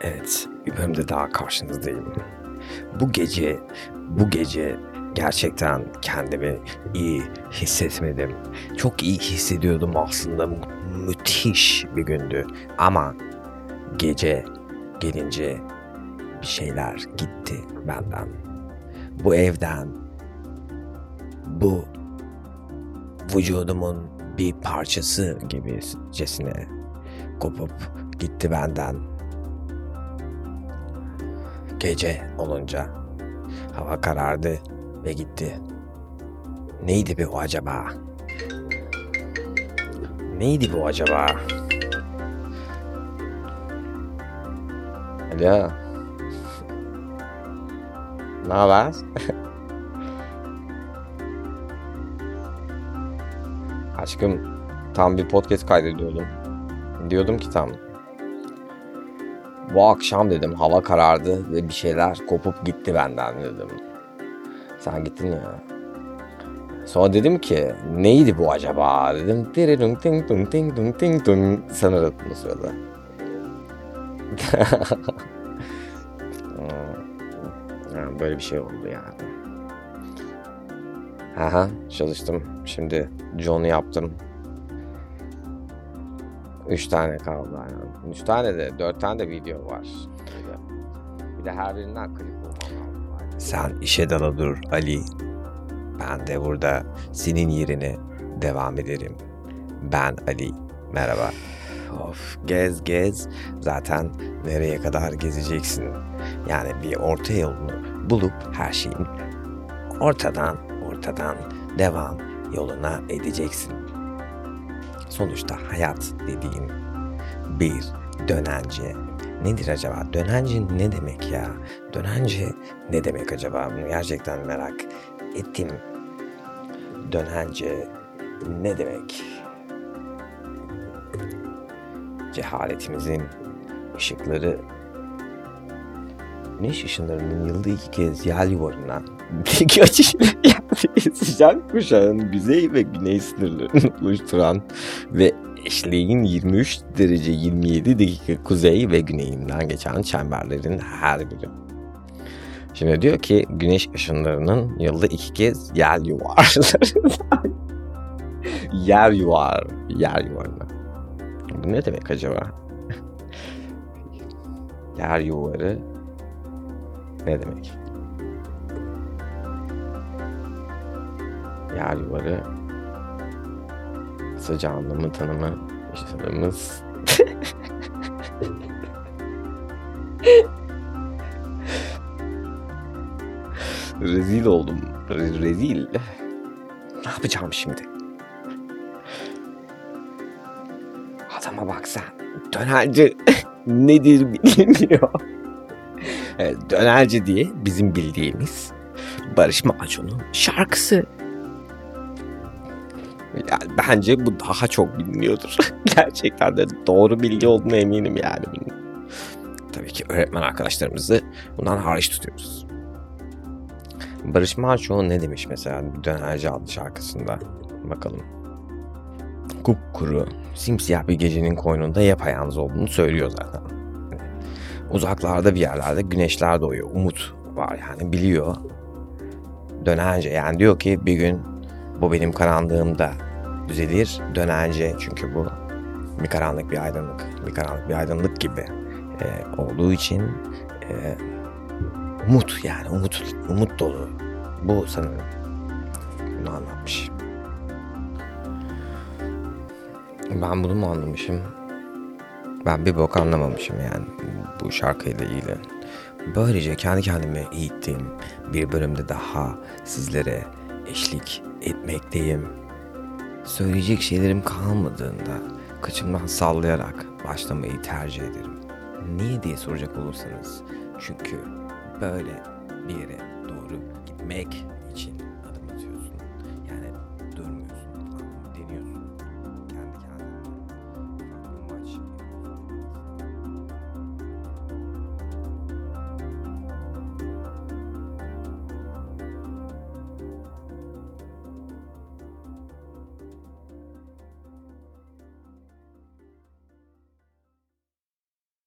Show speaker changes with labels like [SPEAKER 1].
[SPEAKER 1] Evet, bir bölümde daha karşınızdayım. Bu gece, bu gece gerçekten kendimi iyi hissetmedim. Çok iyi hissediyordum aslında. Mü- müthiş bir gündü. Ama gece gelince bir şeyler gitti benden. Bu evden, bu vücudumun bir parçası gibicesine kopup gitti benden. Gece olunca hava karardı ve gitti. Neydi bu acaba? Neydi bu acaba? Alo. Ne haber? Aşkım tam bir podcast kaydediyordum. Diyordum ki tam bu akşam dedim hava karardı ve bir şeyler kopup gitti benden dedim. Sen gittin ya. Sonra dedim ki neydi bu acaba dedim. Tirirung ting tung ting tung ting tung. Sen aradın o sırada. Hmm, böyle bir şey oldu yani. Aha çalıştım. Şimdi John'u yaptım. Üç tane kaldı yani. Üç tane de, dört tane de video var. Bir de, bir de her birinden klip. Sen işe dala dur Ali. Ben de burada senin yerine devam ederim. Ben Ali. Merhaba. Of gez gez. Zaten nereye kadar gezeceksin? Yani bir orta yolunu bulup her şeyin ortadan ortadan devam yoluna edeceksin. Sonuçta hayat dediğin bir dönence. Nedir acaba? Dönence ne demek ya? Dönence ne demek acaba? Bunu gerçekten merak ettim. Dönence ne demek? Cehaletimizin ışıkları Güneş ışınlarının yılda iki kez yel yuvarına açışıyla geldiği sıcak kuşağın güney ve güney sınırlarını oluşturan ve eşleğin 23 derece 27 dakika kuzey ve güneyinden geçen çemberlerin her biri. Şimdi diyor ki güneş ışınlarının yılda iki kez yel yuvarlarından yer yuvar, yer yuvarına. Bu ne demek acaba? yer yuvarı ne demek? Yer yuvarı kısaca anlamı tanımı yaşadığımız Rezil oldum. Re- rezil. Ne yapacağım şimdi? Adama bak sen. Dönerci nedir bilmiyor. Evet, Dönerci diye bizim bildiğimiz Barış Manço'nun şarkısı. Yani bence bu daha çok biliniyordur. Gerçekten de doğru bilgi olduğuna eminim yani. Tabii ki öğretmen arkadaşlarımızı bundan hariç tutuyoruz. Barış Manço ne demiş mesela Dönerci adlı şarkısında? Bakalım. Kupkuru, simsiyah bir gecenin koynunda yapayalnız olduğunu söylüyor zaten. Uzaklarda bir yerlerde güneşler doğuyor. Umut var yani biliyor. Dönerce yani diyor ki bir gün bu benim karanlığımda düzelir. Dönerce çünkü bu bir karanlık bir aydınlık. Bir karanlık bir aydınlık gibi e, olduğu için e, umut yani umut, umut dolu. Bu sanırım. Bunu anlatmış. Ben bunu mu anlamışım? Ben bir bok anlamamışım yani bu şarkıyla ilgili. Böylece kendi kendime eğittiğim bir bölümde daha sizlere eşlik etmekteyim. Söyleyecek şeylerim kalmadığında kaçımdan sallayarak başlamayı tercih ederim. Niye diye soracak olursanız çünkü böyle bir yere doğru gitmek